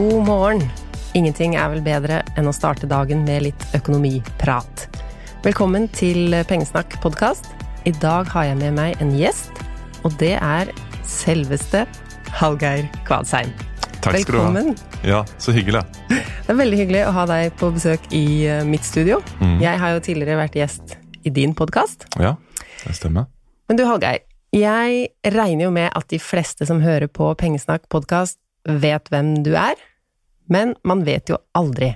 God morgen. Ingenting er vel bedre enn å starte dagen med litt økonomiprat. Velkommen til Pengesnakk podkast. I dag har jeg med meg en gjest, og det er selveste Hallgeir Kvadsheim. Takk skal Velkommen. du ha. Ja, så hyggelig. Det er veldig hyggelig å ha deg på besøk i eh, mitt studio. Mm. Jeg har jo tidligere vært gjest i din podkast. Ja, det stemmer. Men du, Hallgeir. Jeg regner jo med at de fleste som hører på Pengesnakk podkast, vet hvem du er. Men man vet jo aldri.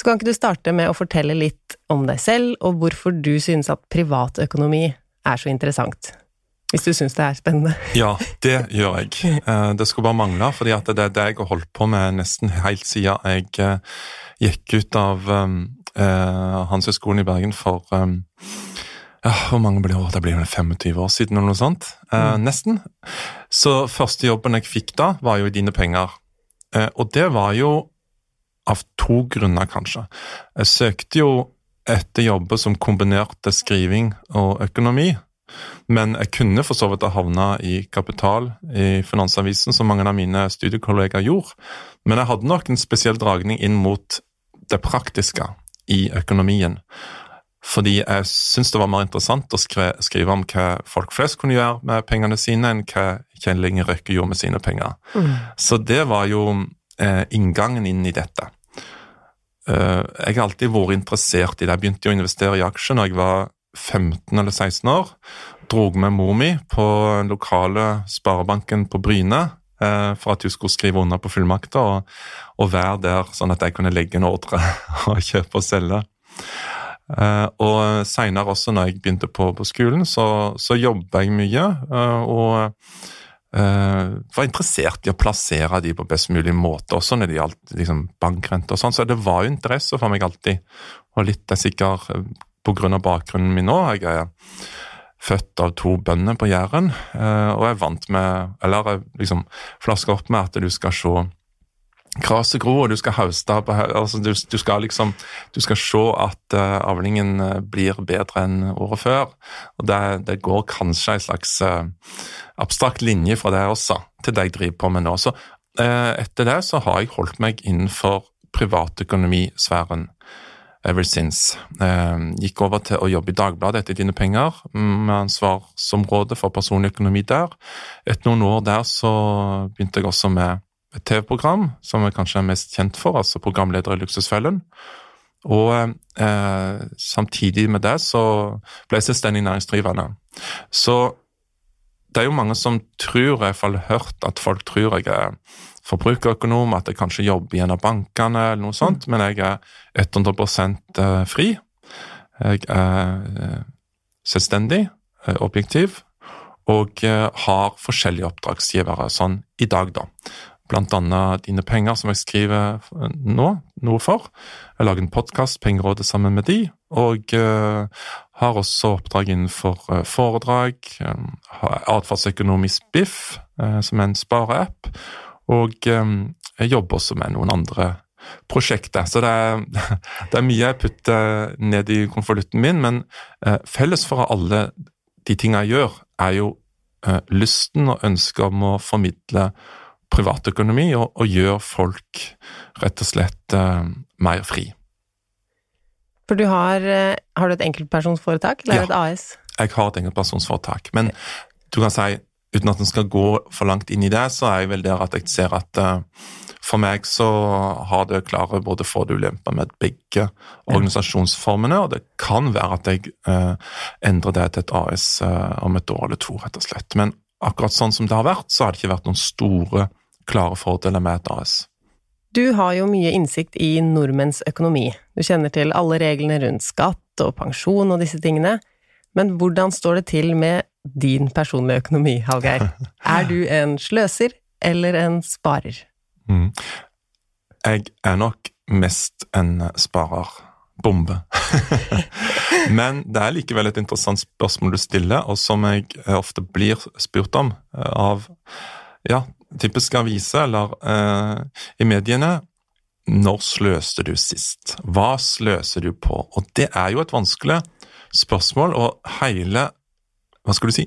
Så kan ikke du starte med å fortelle litt om deg selv, og hvorfor du synes at privatøkonomi er så interessant? Hvis du synes det er spennende. Ja, det gjør jeg. Eh, Det skulle bare mangle, fordi det er det jeg har holdt på med nesten helt siden jeg eh, gikk ut av um, eh, i Bergen for um, ja, Hvor mange blir det? Det blir vel 25 år siden, eller noe sånt. Mm. Nesten. Så første jobben jeg fikk da, var jo i Dine penger. Og det var jo av to grunner, kanskje. Jeg søkte jo etter jobber som kombinerte skriving og økonomi. Men jeg kunne for så vidt ha havna i kapital i Finansavisen, som mange av mine studiekollegaer gjorde. Men jeg hadde nok en spesiell dragning inn mot det praktiske i økonomien. Fordi jeg syntes det var mer interessant å skrive om hva folk flest kunne gjøre med pengene sine, enn hva Kjell Inge Røkke gjorde med sine penger. Så det var jo eh, inngangen inn i dette. Eh, jeg har alltid vært interessert i det. Jeg begynte å investere i aksjer når jeg var 15 eller 16 år. Drog med mor mi på den lokale sparebanken på Bryne eh, for at hun skulle skrive under på fullmakter og, og være der sånn at jeg kunne legge en ordre og kjøpe og selge. Eh, og seinere også, når jeg begynte på, på skolen, så, så jobba jeg mye. og var interessert i å plassere de på best mulig måte, også når det gjaldt liksom, bankrente og sånn. Så det var jo interesse for meg alltid. Og litt er sikkert pga. grunn av bakgrunnen min nå. Jeg er født av to bønder på Jæren, eh, og jeg vant med Eller jeg liksom flasker opp med at du skal se Graset gror, og du skal hauste altså du, du skal liksom Du skal se at uh, avlingen eh, blir bedre enn året før. Og det, det går kanskje en slags uh, abstrakt linje fra det også, til det jeg driver på med nå. Så uh, etter det så har jeg holdt meg innenfor privatøkonomisfæren ever since. Gikk over til å jobbe i Dagbladet etter Dine penger, med ansvarsområde for personlig økonomi der. Etter noen år der så begynte jeg også med et TV-program som jeg kanskje er mest kjent for, altså programleder i Luksusfellen. Og eh, samtidig med det så ble jeg selvstendig næringsdrivende. Så det er jo mange som tror, jeg har hørt at folk tror jeg er forbrukerøkonom, at jeg kanskje jobber i en av bankene eller noe sånt, men jeg er 100% fri. Jeg er eh, selvstendig, eh, objektiv, og eh, har forskjellige oppdragsgivere sånn i dag, da. Annet Dine penger, som jeg skriver nå, noe for. Jeg lager en podkast, Pengerådet, sammen med de, og eh, har også oppdrag innenfor eh, foredrag, eh, har atferdsøkonomisk BIFF, eh, som er en spareapp, og eh, jeg jobber også med noen andre prosjekter. Så det er, det er mye jeg putter ned i konvolutten min, men eh, felles for alle de tingene jeg gjør, er jo eh, lysten og ønsket om å formidle privatøkonomi og, og gjør folk rett og slett eh, mer fri. For du har, eh, har du et enkeltpersonsforetak, eller er det et AS? Jeg har et enkeltpersonsforetak, men du kan si, uten at en skal gå for langt inn i det, så er jeg vel der at jeg ser at eh, for meg så har det klare både for- og ulemper med begge organisasjonsformene, og det kan være at jeg eh, endrer det til et AS om et år eller to, rett og slett. Men akkurat sånn som det har vært, så har det ikke vært noen store, klare fordeler med et AS. Du har jo mye innsikt i nordmenns økonomi. Du kjenner til alle reglene rundt skatt og pensjon og disse tingene. Men hvordan står det til med din personlige økonomi, Hallgeir? Er du en sløser eller en sparer? Mm. Jeg er nok mest en sparerbombe. Men det er likevel et interessant spørsmål du stiller, og som jeg ofte blir spurt om eh, av ja, typiske aviser eller eh, i mediene. Når sløste du sist? Hva sløser du på? Og det er jo et vanskelig spørsmål, og hele hva skal du si?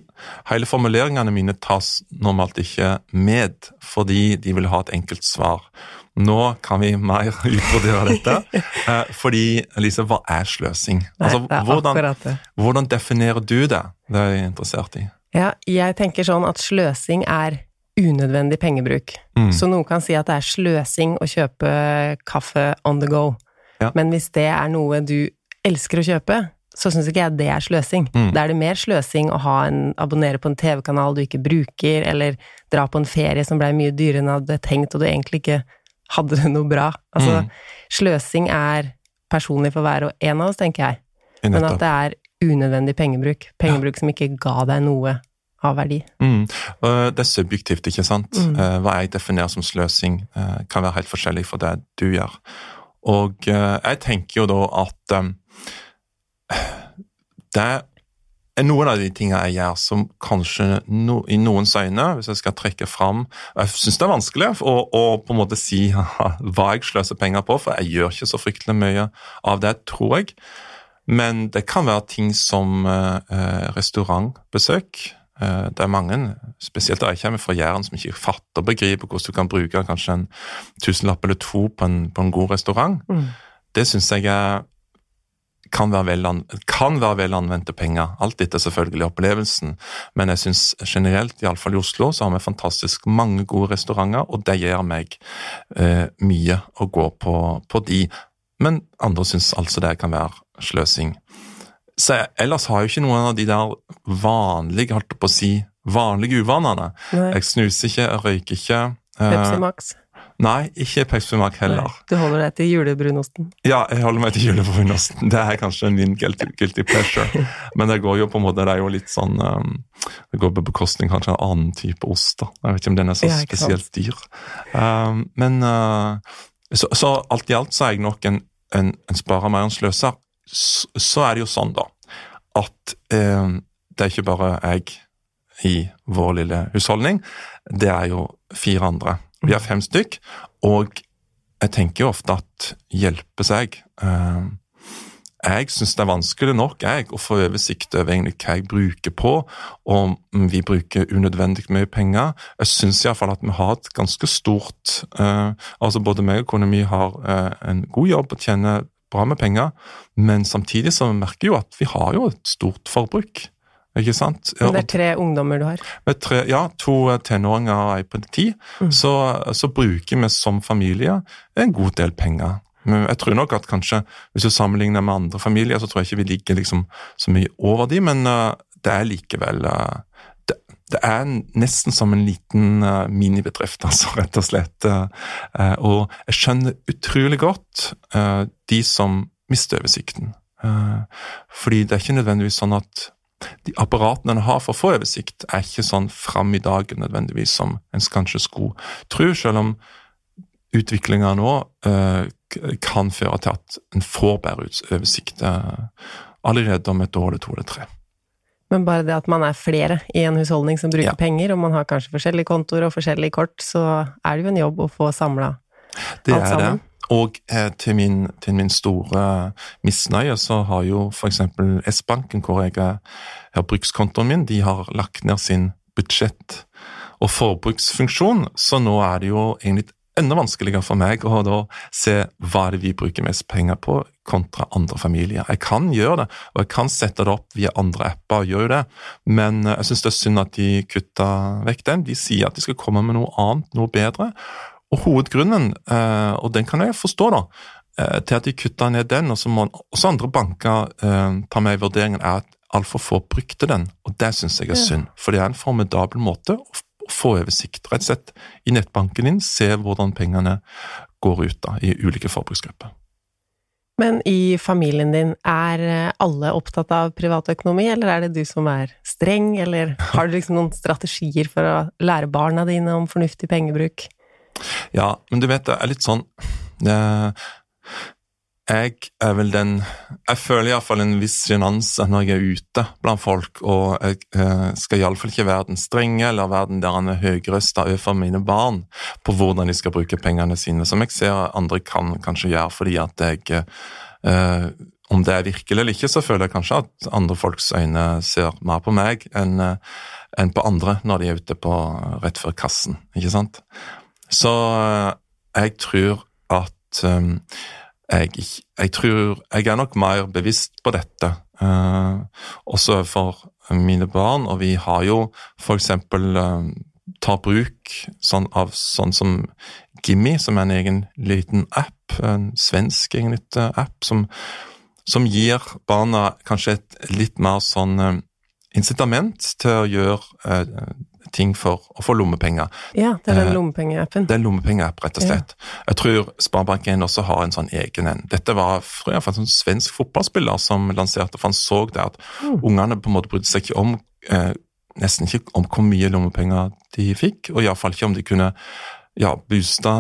Hele formuleringene mine tas normalt ikke med, fordi de vil ha et enkelt svar. nå kan vi mer utvurdere dette. Eh, fordi, Lise, hva er sløsing? Altså, Nei, er hvordan definerer du det? Det er jeg interessert i. Ja, jeg tenker sånn at sløsing er unødvendig pengebruk. Mm. Så noen kan si at det er sløsing å kjøpe kaffe on the go. Ja. Men hvis det er noe du elsker å kjøpe, så syns ikke jeg det er sløsing. Mm. Da er det mer sløsing å ha en, abonnere på en TV-kanal du ikke bruker, eller dra på en ferie som blei mye dyrere enn du hadde tenkt, og du egentlig ikke hadde det noe bra. Altså, Mm. sløsing er personlig for hver og en av oss, tenker jeg. Men at det er unødvendig pengebruk. Pengebruk som ikke ga deg noe av verdi. Mm. Det er subjektivt, ikke sant? Mm. Eh, Hva jeg definerer som sløsing, eh, kan være helt forskjellig fra det du gjør. Og eh, jeg tenker jo da at det er noen av de tingene jeg gjør som kanskje no, i noens øyne, hvis jeg skal trekke fram Jeg syns det er vanskelig å, å på en måte si hva jeg sløser penger på, for jeg gjør ikke så fryktelig mye av det, tror jeg. Men det kan være ting som restaurantbesøk. Eh, det er mange, spesielt der jeg kommer fra Jæren, som ikke fatter og begriper hvordan du kan bruke kanskje en tusenlapp eller to på en, på en god restaurant. Mm. Det syns jeg er, kan, være vel kan være vel anvendte penger. Alt etter selvfølgelig opplevelsen, men jeg syns generelt, iallfall i Oslo, så har vi fantastisk mange gode restauranter, og det gir meg eh, mye å gå på, på de. Men andre syns altså det kan være sløsing. Så ellers har jeg jo ikke noen av de der vanlige, holdt på å si, vanlige uvanene. Nei. Jeg snuser ikke, jeg røyker ikke. eh, Pepsi Max. Nei, ikke Pepsi Max heller. Nei, Du holder deg til julebrunosten. Ja, jeg holder meg til julebrunosten. Det er kanskje min guilty, guilty pleasure. Men det går jo på en måte, det er jo litt sånn um, Det går på bekostning kanskje av en annen type ost. da. Jeg vet ikke om den er så Ja, spesielt dyr. Um, men så, så alt i alt så er jeg nok en, en, en sparer mer enn sløser. Så, er det jo sånn, da, at eh, det er ikke bare jeg i vår lille husholdning. Det er jo fire andre. Vi er fem stykk, og jeg tenker jo ofte at hjelpe seg eh, Jeg syns det er vanskelig nok jeg, å få oversikt over egentlig hva jeg bruker på, om vi bruker unødvendig mye penger. Jeg syns iallfall at vi har et ganske stort eh, altså Både meg og kona mi har eh, en god jobb og tjener bra med penger, men samtidig så merker vi jo at vi har jo et stort forbruk. Ikke sant? Men det er tre ungdommer du har. med tre, ja, to tenåringer og ei på ti, Mm. så, så bruker vi som familie en god del penger. Men jeg tror nok at kanskje, hvis du sammenligner med andre familier, så tror jeg ikke vi ligger liksom så mye over de, men eh, det er likevel eh, det, er nesten som en liten uh, minibedrift, altså, rett og slett. eh, og jeg skjønner utrolig godt uh, de som mister oversikten. Uh, fordi det er ikke nødvendigvis sånn at de apparatene en har for å få oversikt, er ikke sånn fram i dagen nødvendigvis som en kanskje skulle tro, selv om utviklinga nå kan føre til at en får bedre oversikt allerede om et år eller to eller tre. Men bare det at man er flere i en husholdning som bruker Ja. penger, og man har kanskje forskjellige kontoer og forskjellige kort, så er det jo en jobb å få samla Det alt er det. Og eh, til, min, til min store misnøye så har jo f.eks. S-banken, hvor jeg har brukskontoen min, de har lagt ned sin budsjett- og forbruksfunksjon, så nå er det jo egentlig enda vanskeligere for meg å da se hva er det vi bruker mest penger på, kontra andre familier. Jeg kan gjøre det, og jeg kan sette det opp via andre apper, og gjør jo det, men eh, jeg syns det er synd at de kutta vekk den. De sier at de skal komme med noe annet, noe bedre. Og hovedgrunnen, eh, og den kan jeg forstå, da, eh, til at de kutta ned den, og så må også andre banker ta med i vurderingen, er at altfor få brukte den. Og det syns jeg er synd, for det er en formidabel måte å få oversikt. Rett og slett i nettbanken din, se hvordan pengene går ut da, i ulike forbruksgrupper. Men i familien din, er alle opptatt av privatøkonomi, eller er det du som er streng, eller har du liksom noen strategier for å lære barna dine om fornuftig pengebruk? Ja, men du vet, det er litt sånn eh, Jeg er vel den Jeg føler iallfall en viss sjenanse når jeg er ute blant folk, og jeg eh, skal iallfall ikke være den strenge eller være den der han er høyrøsta overfor mine barn på hvordan de skal bruke pengene sine, som jeg ser andre kan kanskje gjøre fordi at jeg eh, om det er virkelig eller ikke, så føler jeg kanskje at andre folks øyne ser mer på meg enn eh, enn på andre når de er ute på rett før kassen, ikke sant? Så eh, jeg tror at um, jeg, jeg, tror Jeg er nok mer bevisst på dette, eh, også for mine barn. Og vi har jo eksempel uh, tar bruk sånn, av sånn som Gimmi, som er en egen liten app, en svensk egentlig app, som, som gir barna kanskje et litt mer sånn eh, incitament til å gjøre ting for å få lommepenger. Ja, det er den eh, lommepengeappen. Det er en lommepengeapp, rett og slett. Ja. Jeg tror Sparebank1 også har en sånn egen en. Dette var for en sånn svensk fotballspiller som lanserte, for han så det at mm. ungene på en måte brydde seg ikke om eh, nesten ikke om hvor mye lommepenger de fikk, og iallfall ikke om de kunne ja, booste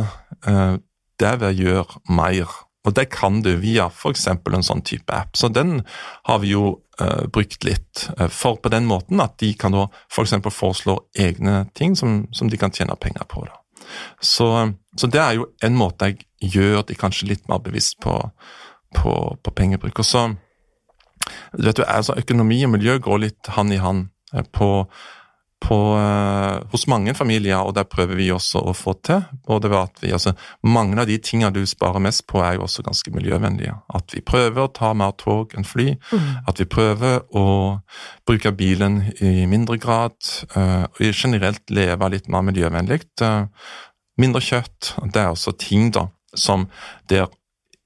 eh, det ved å gjøre mer og det kan du via f.eks. en sånn type app. Så den har vi jo uh, brukt litt. Uh, for på den måten at de kan da f.eks. For foreslå egne ting som, som, de kan tjene penger på. Da. Så, så, det er jo en måte jeg gjør de kanskje litt mer bevisst på, på, på pengebruk. Og så vet du, altså Økonomi og miljø går litt hand i hand. Uh, på på, uh, hos mange familier, og der prøver vi også å få til. Både ved at vi, altså, Mange av de tingene du sparer mest på, er jo også ganske miljøvennlige. At vi prøver å ta mer tog enn fly. Mm. At vi prøver å bruke bilen i mindre grad. Uh, og generelt leve litt mer miljøvennlig. Uh, mindre kjøtt. Det er også ting da, som der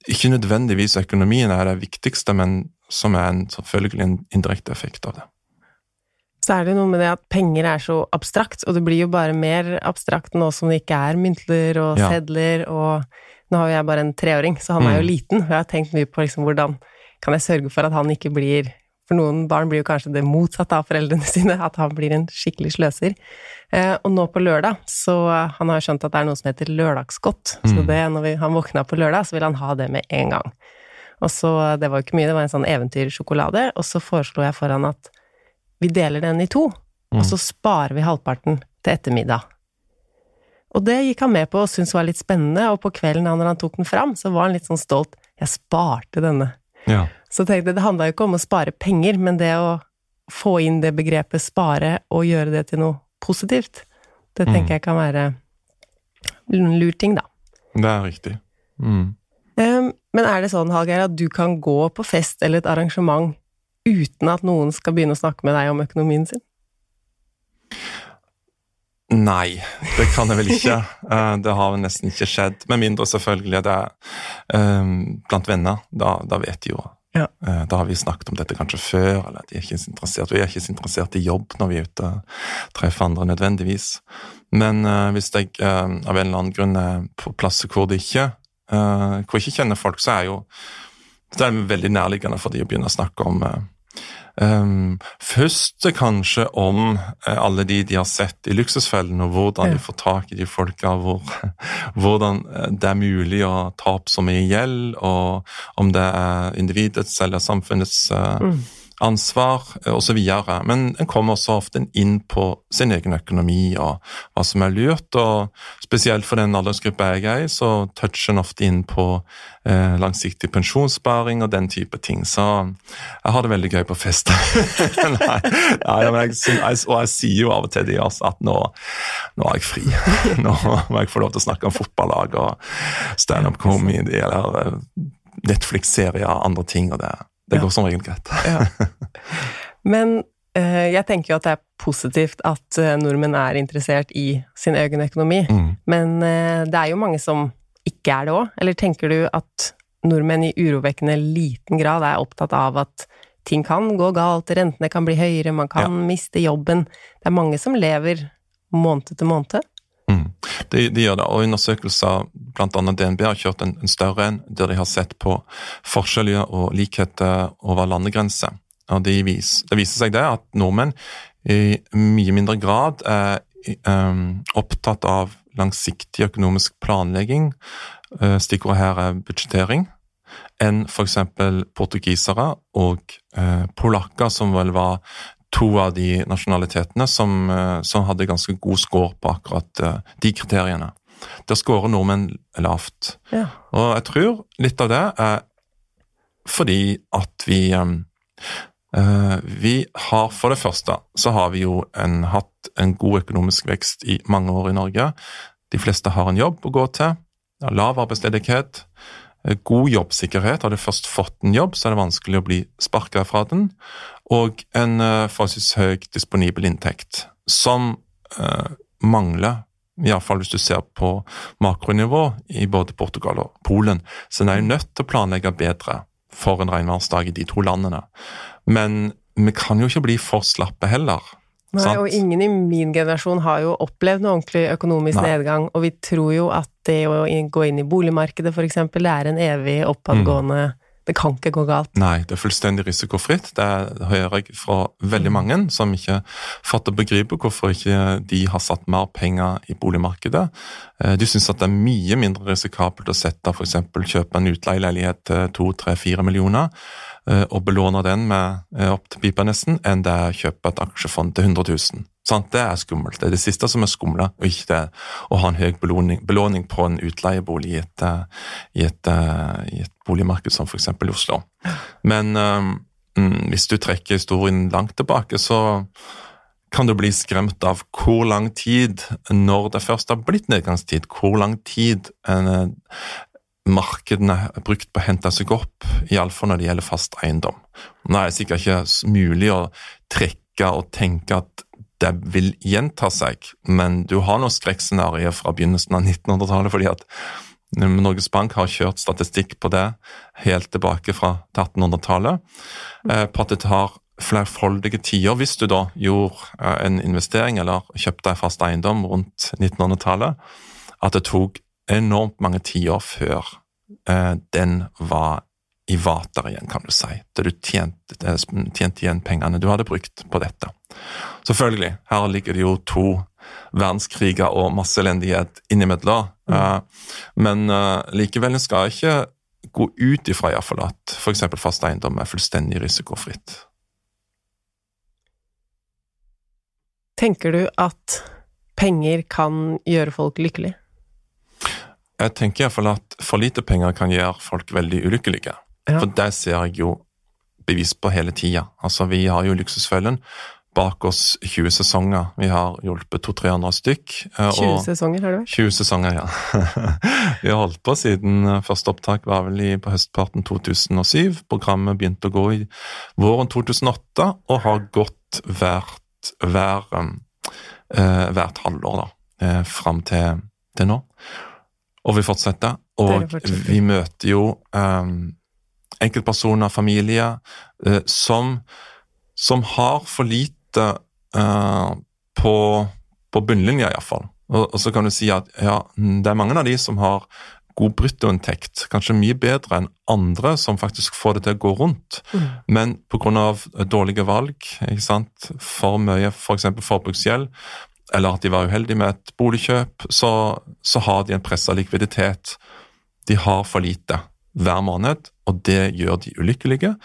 ikke nødvendigvis økonomien er det viktigste, men som er en, selvfølgelig en indirekte effekt av det så er det noe med det at penger er så abstrakt, og det blir jo bare mer abstrakt nå som det ikke er myntler og ja. sedler, og nå har jo jeg bare en treåring, så han er jo mm. liten, og jeg har tenkt mye på liksom hvordan kan jeg sørge for at han ikke blir For noen barn blir jo kanskje det motsatte av foreldrene sine, at han blir en skikkelig sløser. Eh, og nå på lørdag, så han har jo skjønt at det er noe som heter lørdagsgodt, mm. så det, når vi, han våkna på lørdag, så vil han ha det med en gang. Og så, det var jo ikke mye, det var en sånn eventyrsjokolade, og så foreslo jeg for han at vi deler den i to, mm. og så sparer vi halvparten til ettermiddag. Og det gikk han med på og syntes var litt spennende, og på kvelden når han tok den fram, så var han litt sånn stolt. Jeg sparte denne. Ja. Så tenkte jeg, det handla jo ikke om å spare penger, men det å få inn det begrepet spare og gjøre det til noe positivt, det tenker mm. jeg kan være en lur ting, da. Det er riktig. Mm. Um, men er det sånn, Hallgeir, at du kan gå på fest eller et arrangement uten at noen skal begynne å snakke med deg om økonomien sin? Nei, det kan jeg vel ikke. Eh, det har vel nesten ikke skjedd. Med mindre selvfølgelig det er um, blant venner. Da, da vet de jo. Ja. Uh, da har vi snakket om dette kanskje før, eller de er ikke så interessert. Vi er ikke så interessert i jobb når vi er ute og treffer andre nødvendigvis. Men uh, hvis jeg uh, av en eller annen grunn er på plasser hvor det ikke, hvor jeg ikke kjenner folk, så er jo det er veldig nærliggende for de å begynne å snakke om Um, først kanskje om uh, alle de de har sett i Luksusfellen, og hvordan de får tak i de folka, hvor, hvordan uh, det er mulig å ta opp så mye gjeld, og om det er individets eller samfunnets uh, mm ansvar eh, osv. Men en kommer også ofte inn på sin egen økonomi og hva som er lurt. og Spesielt for den aldersgruppa jeg er i, så toucher en ofte inn på eh, langsiktig pensjonssparing og den type ting. Så jeg har det veldig gøy på fest. nei, ja, jeg, og jeg sier jo av og til de også at nå, nå er jeg fri. Nå må jeg få lov til å snakke om fotballag og standup comedy eller eh, Netflix-serier og andre ting. og det det går som regel greit. Men eh, jeg tenker jo at det er positivt at eh, nordmenn er interessert i sin egen økonomi. Mm. Men eh, det er jo mange som ikke er det òg. Eller tenker du at nordmenn i urovekkende liten grad er opptatt av at ting kan gå galt, rentene kan bli høyere, man kan ja. miste jobben. Det er mange som lever måned til måned. Mm. De, de, gjør det, og Undersøkelser, bl.a. DNB, har kjørt en, en, større en, der de har sett på forskjeller og likheter over landegrenser. De vis, Det viser seg det at nordmenn i mye mindre grad er um, opptatt av langsiktig økonomisk planlegging, uh, stikkordet her er budsjettering, enn f.eks. portugisere og uh, polakker, som vel var to av de nasjonalitetene som, eh, som hadde ganske god score på akkurat eh, de kriteriene. Der scorer nordmenn lavt. Ja. Og jeg tror litt av det er fordi at vi uh, Vi har for det første så har vi jo en, hatt en god økonomisk vekst i mange år i Norge. De fleste har en jobb å gå til. lav arbeidsledighet, eh, god jobbsikkerhet. Har du først fått en jobb, så er det vanskelig å bli sparka fra den. Og en uh, forholdsvis høy disponibel inntekt, som uh, mangler Iallfall hvis du ser på makronivå i både Portugal og Polen. Så en er jo nødt til å planlegge bedre for en regnværsdag i de to landene. Men vi kan jo ikke bli for slappe heller. Nei, sant? og ingen i min generasjon har jo opplevd noe ordentlig økonomisk Nei. nedgang, og vi tror jo at det å gå inn i boligmarkedet for eksempel, det er en evig oppadgående Det kan ikke gå galt. Nei, det er fullstendig risikofritt. Det hører jeg fra veldig mange som ikke fatter begriper hvorfor ikke de har satt mer penger i boligmarkedet. Eh, De syns at det er mye mindre risikabelt å sette f.eks. kjøpe en utleieleilighet til to, tre, fire millioner eh, og belåne den med eh, opp til pipa nesten, enn det er å kjøpe et aksjefond til 100 000. Sant? Det er skummelt. Det er det siste som er skumle, og ikke det å ha en høy belåning, belåning på en utleiebolig i et, eh, i et, eh, i et boligmarked som f.eks. i Oslo. Men mm, hvis du trekker historien langt tilbake, så kan du bli skremt av hvor lang tid, når det først har blitt nedgangstid, hvor lang tid en, markedene er brukt på å hente seg opp, iallfall når det gjelder fast eiendom. Nå er det sikkert ikke mulig å trekke og tenke at det vil gjenta seg, men du har noen skrekkscenarioer fra begynnelsen av 1900-tallet, fordi at eh, Norges Bank har kjørt statistikk på det helt tilbake fra 1800-tallet, eh, på at det tar flerfoldige tider. Hvis du da gjorde eh, en investering eller kjøpte en fast eiendom rundt 1900-tallet, at det tok enormt mange tiår før den var i vater igjen, kan du si. Da du tjente, tjente igjen pengene du hadde brukt på dette. Selvfølgelig, her ligger det jo to verdenskriger og masse elendighet innimellom. Eh, men eh, likevel en skal ikke gå ut ifra iallfall at f.eks. fast eiendom er fullstendig risikofritt. Tenker du at penger kan gjøre folk lykkelige? Jeg tenker iallfall at for lite penger kan gjøre folk veldig ulykkelige. Ja. For det ser jeg jo bevis på hele tida. Altså, vi har jo Luksusfellen bak oss 20 sesonger. Vi har hjulpet 200-300 stykk. eh, 20 og sesonger, har det vært? 20 sesonger, ja. vi har holdt på siden eh, første opptak var vel i, på høstparten 2007. Programmet begynte å gå i våren 2008 og har gått hvert, hver, um, eh, hvert halvår da, eh, fram til, til nå. Og vi fortsetter. Og fortsetter. vi møter jo eh, enkeltpersoner, familier, eh, som, som har for lite eh, på, på bunnlinja, iallfall. Og, og så kan du si at ja, det er mange av de som har god bruttoinntekt, kanskje mye bedre enn andre som faktisk får det til å gå rundt. Mm. Men pga. dårlige valg, ikke sant? for mye f.eks. For forbruksgjeld, eller at de var uheldige med et boligkjøp, så, så har de en pressa likviditet. De har for lite hver måned, og det gjør de ulykkelige.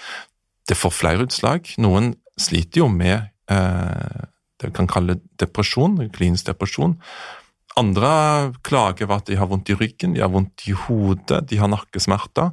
Det får flere utslag. Noen sliter jo med eh, det vi kan kalle depresjon, klinisk depresjon. Andre klager over at de har vondt i ryggen, de har vondt i hodet, de har nakkesmerter.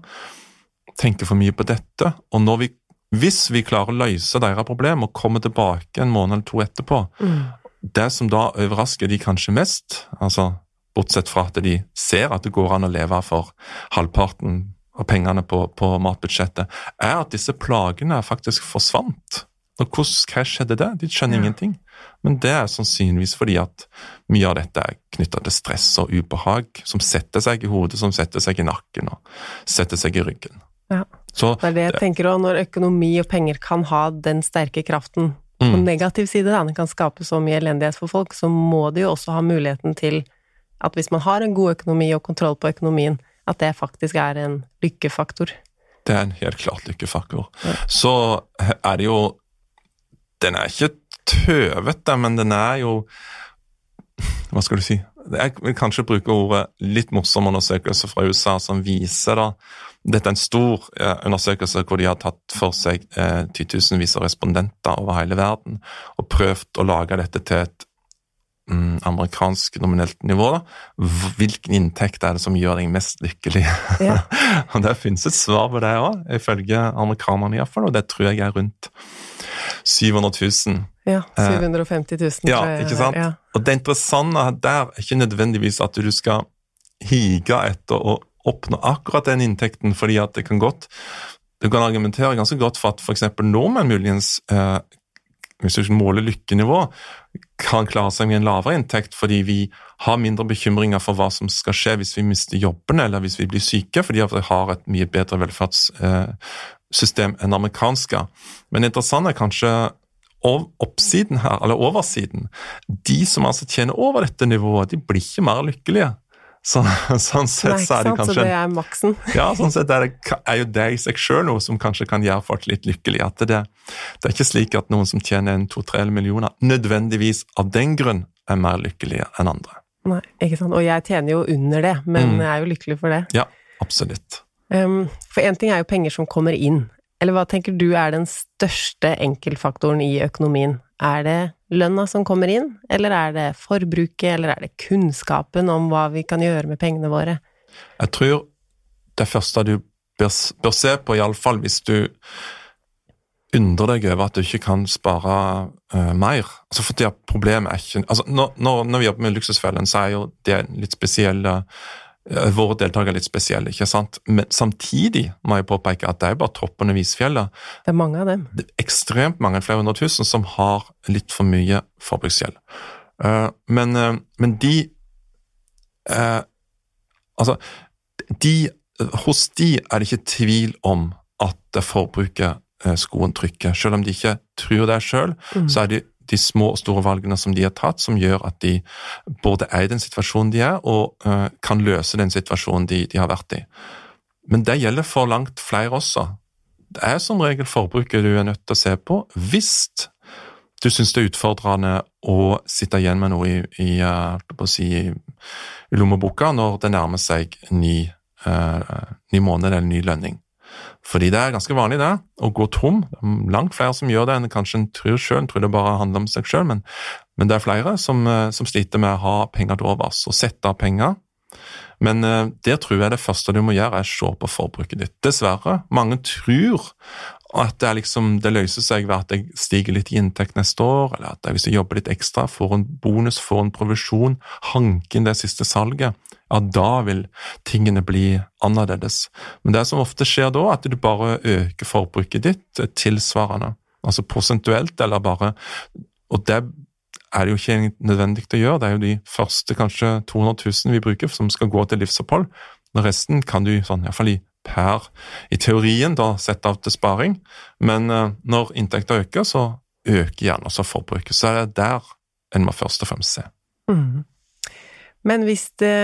Tenker for mye på dette. Og vi, hvis vi klarer å løse deres problem og komme tilbake en måned eller to etterpå, Mm. det som da overrasker de kanskje mest, altså bortsett fra at de ser at det går an å leve for halvparten av pengene på, på matbudsjettet, er at disse plagene faktisk forsvant. Hvordan, skjedde det? De skjønner Ja. ingenting. Men det er sannsynligvis fordi at mye av dette er knytta til stress og ubehag, som setter seg i hodet, som setter seg i nakken og setter seg i ryggen. Ja. Så Det er det jeg tenker òg, når økonomi og penger kan ha den sterke kraften på mm, negativ side, da, den kan skape så mye elendighet for folk, så må de jo også ha muligheten til at hvis man har en god økonomi og kontroll på økonomien, at det faktisk er en lykkefaktor. det er en helt klart lykkefaktor. Ja. Så er det jo Den er ikke tøvete, men den er jo Hva skal du si? Jeg vil kanskje bruke ordet litt morsom undersøkelse fra USA som viser da Dette er en stor eh, undersøkelse hvor de har tatt for seg eh, titusenvis av respondenter over hele verden og prøvd å lage dette til et mm, amerikansk nominelt nivå. da. Hvilken inntekt er det som gjør deg mest lykkelig? Ja. og Det finnes et svar på det òg, ifølge amerikanerne iallfall, og det tror jeg er rundt 700 000. Ja, 750 000, Ja, tror jeg. ikke sant? Ja. Og det interessante der er ikke nødvendigvis at du skal hige etter å oppnå akkurat den inntekten, fordi at det kan godt Du kan argumentere ganske godt for at f.eks. nordmenn muligens eh, hvis du måler lykkenivå, kan klare seg med en lavere inntekt fordi vi har mindre bekymringer for hva som skal skje hvis vi mister jobben eller hvis vi blir syke, fordi vi har et mye bedre velferdssystem enn amerikanske. Men det interessante er kanskje oppsiden her, eller oversiden. De som altså tjener over dette nivået, de blir ikke mer lykkelige. Sånn, sånn sett Nei, så er det sant, kanskje Så det er maksen. ja, sånn sett er, det, er jo det i seg sjøl noe som kanskje kan gjøre folk litt lykkelige. At det, det er ikke slik at noen som tjener en to-tre millioner, nødvendigvis av den grunn er mer lykkelige enn andre. Nei, ikke sant. Og jeg tjener jo under det, men Mm. jeg er jo lykkelig for det. Ja, absolutt. Um, for én ting er jo penger som kommer inn. Eller hva tenker du er den største enkeltfaktoren i økonomien? Er det lønna som kommer inn, eller er det forbruket, eller er det kunnskapen om hva vi kan gjøre med pengene våre? Jeg tror det første du bør, bør se på, iallfall hvis du undrer deg over at du ikke kan spare uh, mer. Altså det at problemet er ikke altså når, når, når vi jobber med Luksusfellen, så er jo det litt spesielle Våre deltakere er litt spesielle, ikke sant? Men samtidig må jeg påpeke at det er bare toppen av isfjellet. Det er mange av dem. Det er ekstremt mange, flere hundre tusen, som har litt for mye forbruksgjeld. Eh, men, eh, men de eh, Altså, de, hos de er det ikke tvil om at forbruket eh, skoen trykker. Selv om de ikke tror det sjøl, Mm. så er det de små og store valgene som de har tatt, som gjør at de både er i den situasjonen de er, og uh, kan løse den situasjonen de, de har vært i. Men det gjelder for langt flere også. Det er som regel forbruket du er nødt til å se på hvis du syns det er utfordrende å sitte igjen med noe i, i, eh, å si, i lommeboka når det nærmer seg ny, uh, ny måned eller ny lønning. Fordi det er ganske vanlig det, å gå tom. Det er langt flere som gjør det enn kanskje en tror sjøl. Tror det bare handler om seg sjøl, men, men det er flere som, eh, som sliter med å ha penger til overs og sette av penger. Men eh, der tror jeg det første du må gjøre, er å se på forbruket ditt. Dessverre. Mange tror at det, liksom, det løser seg ved at jeg stiger litt i inntekt neste år, eller at jeg, hvis jeg jobber litt ekstra, får en bonus, får en provisjon, hanker inn det siste salget, ja, da vil tingene bli annerledes. Men det som ofte skjer da, at du bare øker forbruket ditt tilsvarende. Altså prosentuelt, eller bare Og det er det jo ikke nødvendig å gjøre. Det er jo de første kanskje 200 000 vi bruker som skal gå til livsopphold. Og resten kan du sånn, iallfall i per i teorien da sette av til sparing, men eh, når inntekter øker, så øker gjerne også forbruket. Så er det der en må først og fremst se. Mm. Men hvis det,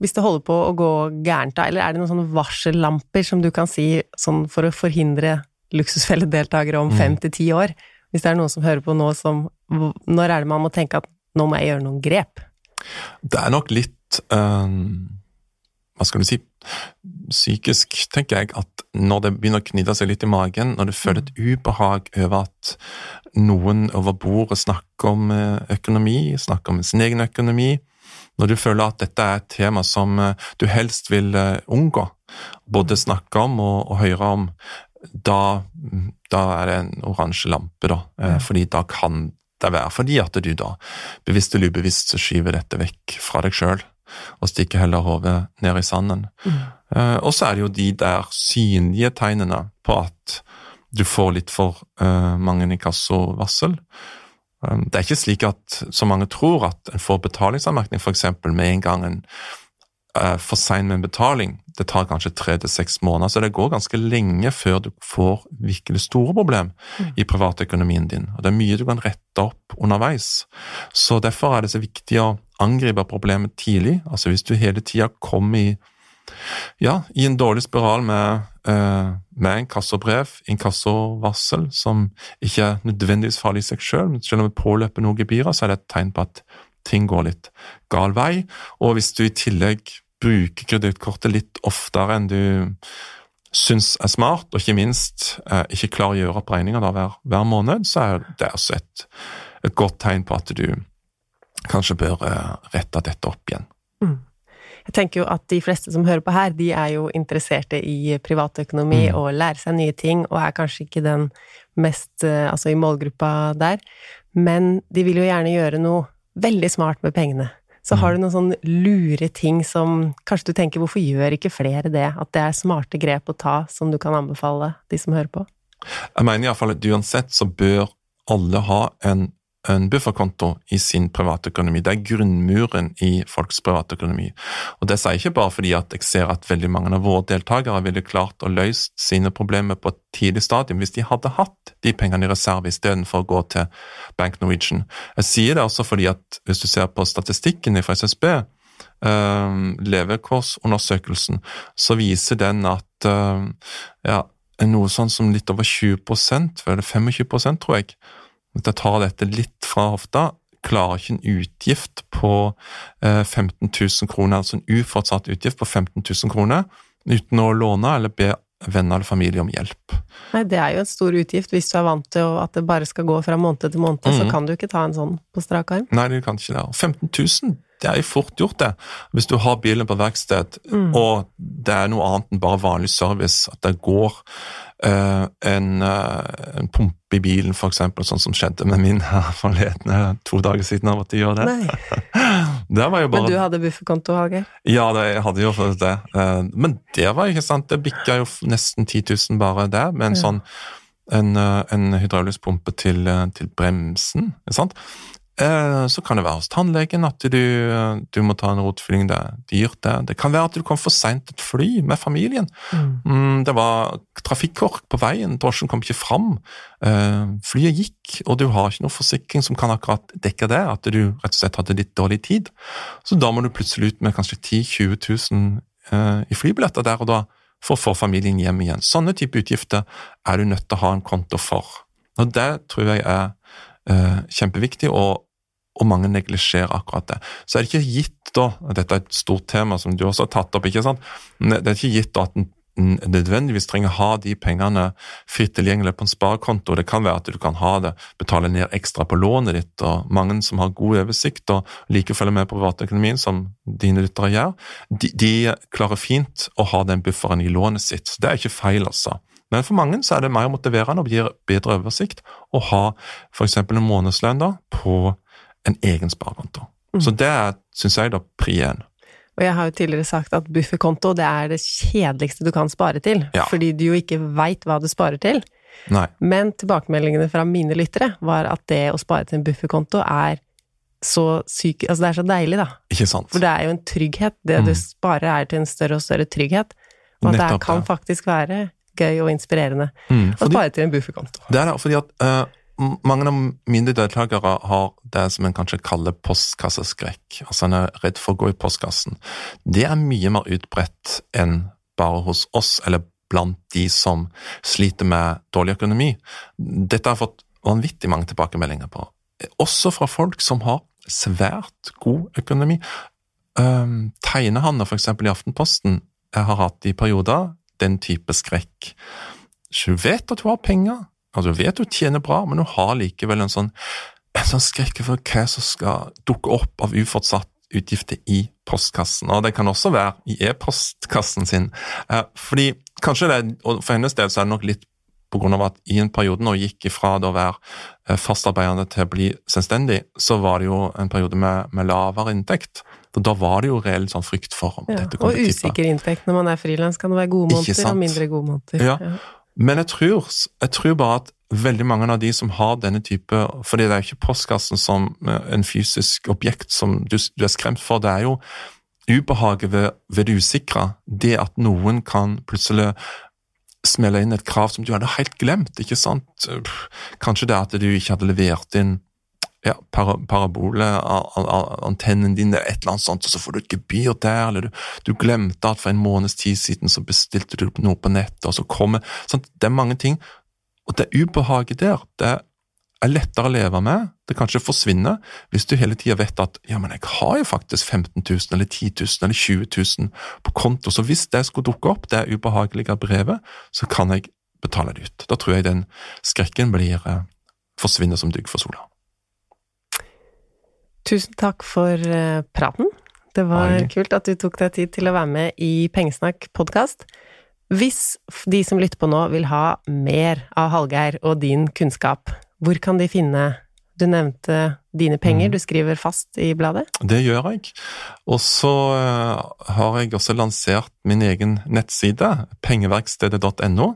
hvis det holder på å gå gærent, da, eller er det noen sånne varsellamper som du kan si sånn for å forhindre luksusfelledeltakere om Mm. fem til ti år? Hvis det er noen som hører på nå som Når er det man må tenke at nå må jeg gjøre noen grep? Det er nok litt eh, Hva skal du si Psykisk tenker jeg at når det begynner å knytte seg litt i magen, når du føler et ubehag over at noen over bordet snakker om eh, økonomi, snakker om sin egen økonomi, når du føler at dette er et tema som eh, du helst vil eh, unngå, både snakke om og, og høre om, da, da er det en oransje lampe, da. Eh, Fordi da kan det være fordi at du da bevisst eller ubevisst skyver dette vekk fra deg sjøl, og stikker heller hodet ned i sanden. Eh, og så er det jo de der synlige tegnene på at du får litt for eh, mange inkassovarsel. Um, Det er ikke slik at så mange tror at en får betalingsanmerkning f.eks. med en gang en er for sein med en betaling. Det tar kanskje tre til seks måneder, så det går ganske lenge før du får virkelig store problem i privatøkonomien din. Og Det er mye du kan rette opp underveis. Så Derfor er det så viktig å angripe problemet tidlig. Altså Hvis du hele tida kommer i ja, i en dårlig spiral med, eh, med inkassobrev, inkassovarsel, som ikke er nødvendigvis farlig i seg selv, men selv om det påløper noen gebyrer, så er det et tegn på at ting går litt gal vei. Og hvis du i tillegg bruker kredittkortet litt oftere enn du syns er smart, og ikke minst eh, ikke klarer å gjøre opp regninger hver, hver måned, så er det også et, et godt tegn på at du kanskje bør eh, rette dette opp igjen. Jeg tenker jo at de fleste som hører på her, de er jo interesserte i privatøkonomi Mm. og lærer seg nye ting, og er kanskje ikke den mest eh, Altså i målgruppa der, men de vil jo gjerne gjøre noe veldig smart med pengene. Så har Mm. du noen sånne lure ting som kanskje du tenker hvorfor gjør ikke flere det? At det er smarte grep å ta som du kan anbefale de som hører på? Jeg mener iallfall at uansett så bør alle ha en, en bufferkonto i sin privatøkonomi. Det er grunnmuren i folks privatøkonomi. Og det sier jeg ikke bare fordi at jeg ser at veldig mange av våre deltakere ville klart å løse sine problemer på et tidlig stadium hvis de hadde hatt de pengene i reserve istedenfor å gå til Bank Norwegian. Jeg sier det også fordi at hvis du ser på statistikken fra SSB, eh, levekårsundersøkelsen, så viser den at eh, ja, noe sånn som litt over 20% eller 25% tror jeg, hvis jeg tar dette litt fra hofta, klarer ikke en utgift på eh, 15 000 kroner, altså en ufortsatt utgift på 15 000 kroner, uten å låne eller be venner eller familie om hjelp. Nei, det er jo en stor utgift hvis du er vant til at det bare skal gå fra måned til måned, så Mhm. kan du ikke ta en sånn på strak arm. Nei, du kan ikke det. 15 000, det er jo fort gjort, det. Hvis du har bilen på verksted, og det er noe annet enn bare vanlig service, at det går eh, en, uh, en pumpe i bilen, for eksempel, sånn som skjedde med min her forleden, eh, to dager siden jeg måtte gjøre det. Det bare... Men du hadde bufferkonto, Hallgeir? Ja, det, jeg hadde jo det. Uh, Men det var ikke sant, det bikka jo nesten 10 000 bare der, med en Ja. sånn en, en hydraulisk pumpe til, til bremsen. ikke sant? Eh, Så kan det være hos tannlegen at du, du må ta en rotfylling. Det er dyrt, det. Det kan være at du kom for seint et fly med familien. Mm, Det var trafikkork på veien, drosjen kom ikke fram. Eh, Flyet gikk, og du har ikke noen forsikring som kan akkurat dekke det, at du rett og slett hadde litt dårlig tid. Så da må du plutselig ut med kanskje 10 000-20 000 eh, i flybilletter der og da for å få familien hjem igjen. Sånne type utgifter er du nødt til å ha en konto for. Og det tror jeg er eh, kjempeviktig, og, og mange neglisjerer akkurat det. Så er det ikke gitt da, dette er et stort tema som du også har tatt opp, ikke sant? Det er ikke gitt at en nødvendigvis trenger å ha de pengene fritt tilgjengelig på en sparekonto. Det kan være at du kan ha det, betale ned ekstra på lånet ditt, og mange som har god oversikt og liker å følge med på privatøkonomien, som dine lyttere gjør, de, de klarer fint å ha den bufferen i lånet sitt. Så det er ikke feil, altså. Men for mange så er det mer motiverende og gir bedre oversikt å ha f.eks. en månedslønn da, på en egen sparekonto. Så det er, syns jeg, da pri én. Og jeg har jo tidligere sagt at bufferkonto det er det kjedeligste du kan spare til, Ja. fordi du jo ikke veit hva du sparer til. Nei. Men tilbakemeldingene fra mine lyttere var at det å spare til en bufferkonto er så syk... Altså det er så deilig, da. Ikke sant? For det er jo en trygghet. Det du Mm. sparer er til en større og større trygghet. Og at det kan ja. faktisk være gøy og inspirerende Mm, å spare til en bufferkonto. det er det, fordi at m- mange av mine deltakere har det som en kanskje kaller postkasseskrekk. Altså en er redd for å gå i postkassen. Det er mye mer utbredt enn bare hos oss, eller blant de som sliter med dårlig økonomi. Dette har jeg fått vanvittig mange tilbakemeldinger på. Også fra folk som har svært god økonomi. Um, Tegnehanne, for eksempel i Aftenposten, jeg har hatt i perioder den type skrekk. Hun vet at hun har penger, altså hun vet du tjener bra, men hun har likevel en sånn, en sånn skrekk for hva som skal dukke opp av ufortsatt utgifter i postkassen. Og det kan også være i e-postkassen sin. Eh, fordi kanskje det, og for hennes del så er det nok litt på grunn av at i en periode hun gikk ifra det å være eh, fastarbeidende til å bli selvstendig, så var det jo en periode med, med lavere inntekt. Og da var det jo reell sånn frykt for om Ja. dette kom Og til å tippe. usikker inntekt når man er frilans, kan det være gode måneder og mindre gode måneder. Ja. Men jeg tror, jeg tror bare at veldig mange av de som har denne type fordi det er jo ikke postkassen som eh, en fysisk objekt som du, du er skremt for, det er jo ubehaget ved, ved det usikre. Det at noen kan plutselig smelle inn et krav som du hadde helt glemt, ikke sant? Kanskje det at du ikke hadde levert inn ja, para, paraboleantennen din, eller et eller annet sånt, og så får du et gebyr der, eller du, du glemte at for en måneds tid siden så bestilte du noe på nettet, og så kommer sant? Det er mange ting, og det ubehaget der, det er lettere å leve med, det kanskje forsvinner, hvis du hele tida vet at ja, men jeg har jo faktisk 15 000 eller 10 000 eller 20 000 på konto, så hvis det skulle dukke opp, det ubehagelige brevet, så kan jeg betale det ut. Da tror jeg den skrekken blir eh, forsvinner som dugg for sola. Tusen takk for eh, praten. Det var Bare. kult at du tok deg tid til å være med i Pengesnakk podkast. Hvis de som lytter på nå vil ha mer av Hallgeir og din kunnskap, hvor kan de finne Du nevnte dine penger. Du skriver fast i bladet. Det gjør jeg. Og så uh, har jeg også lansert min egen nettside, pengeverkstedet.no,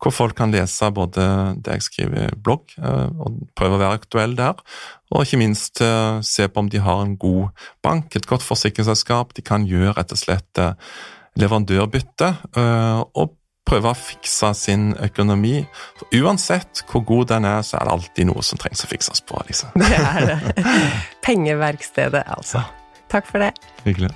hvor folk kan lese både det jeg skriver i blogg, uh, og prøve å være aktuell der, og ikke minst uh, se på om de har en god bank, et godt forsikringsselskap. De kan gjøre rett og slett leverandørbytte, og prøve å fikse sin økonomi. For uansett hvor god den er, så er det alltid noe som trengs å fikses på. Liksom. Det er det. Pengeverkstedet, altså. Takk for det. Hyggelig.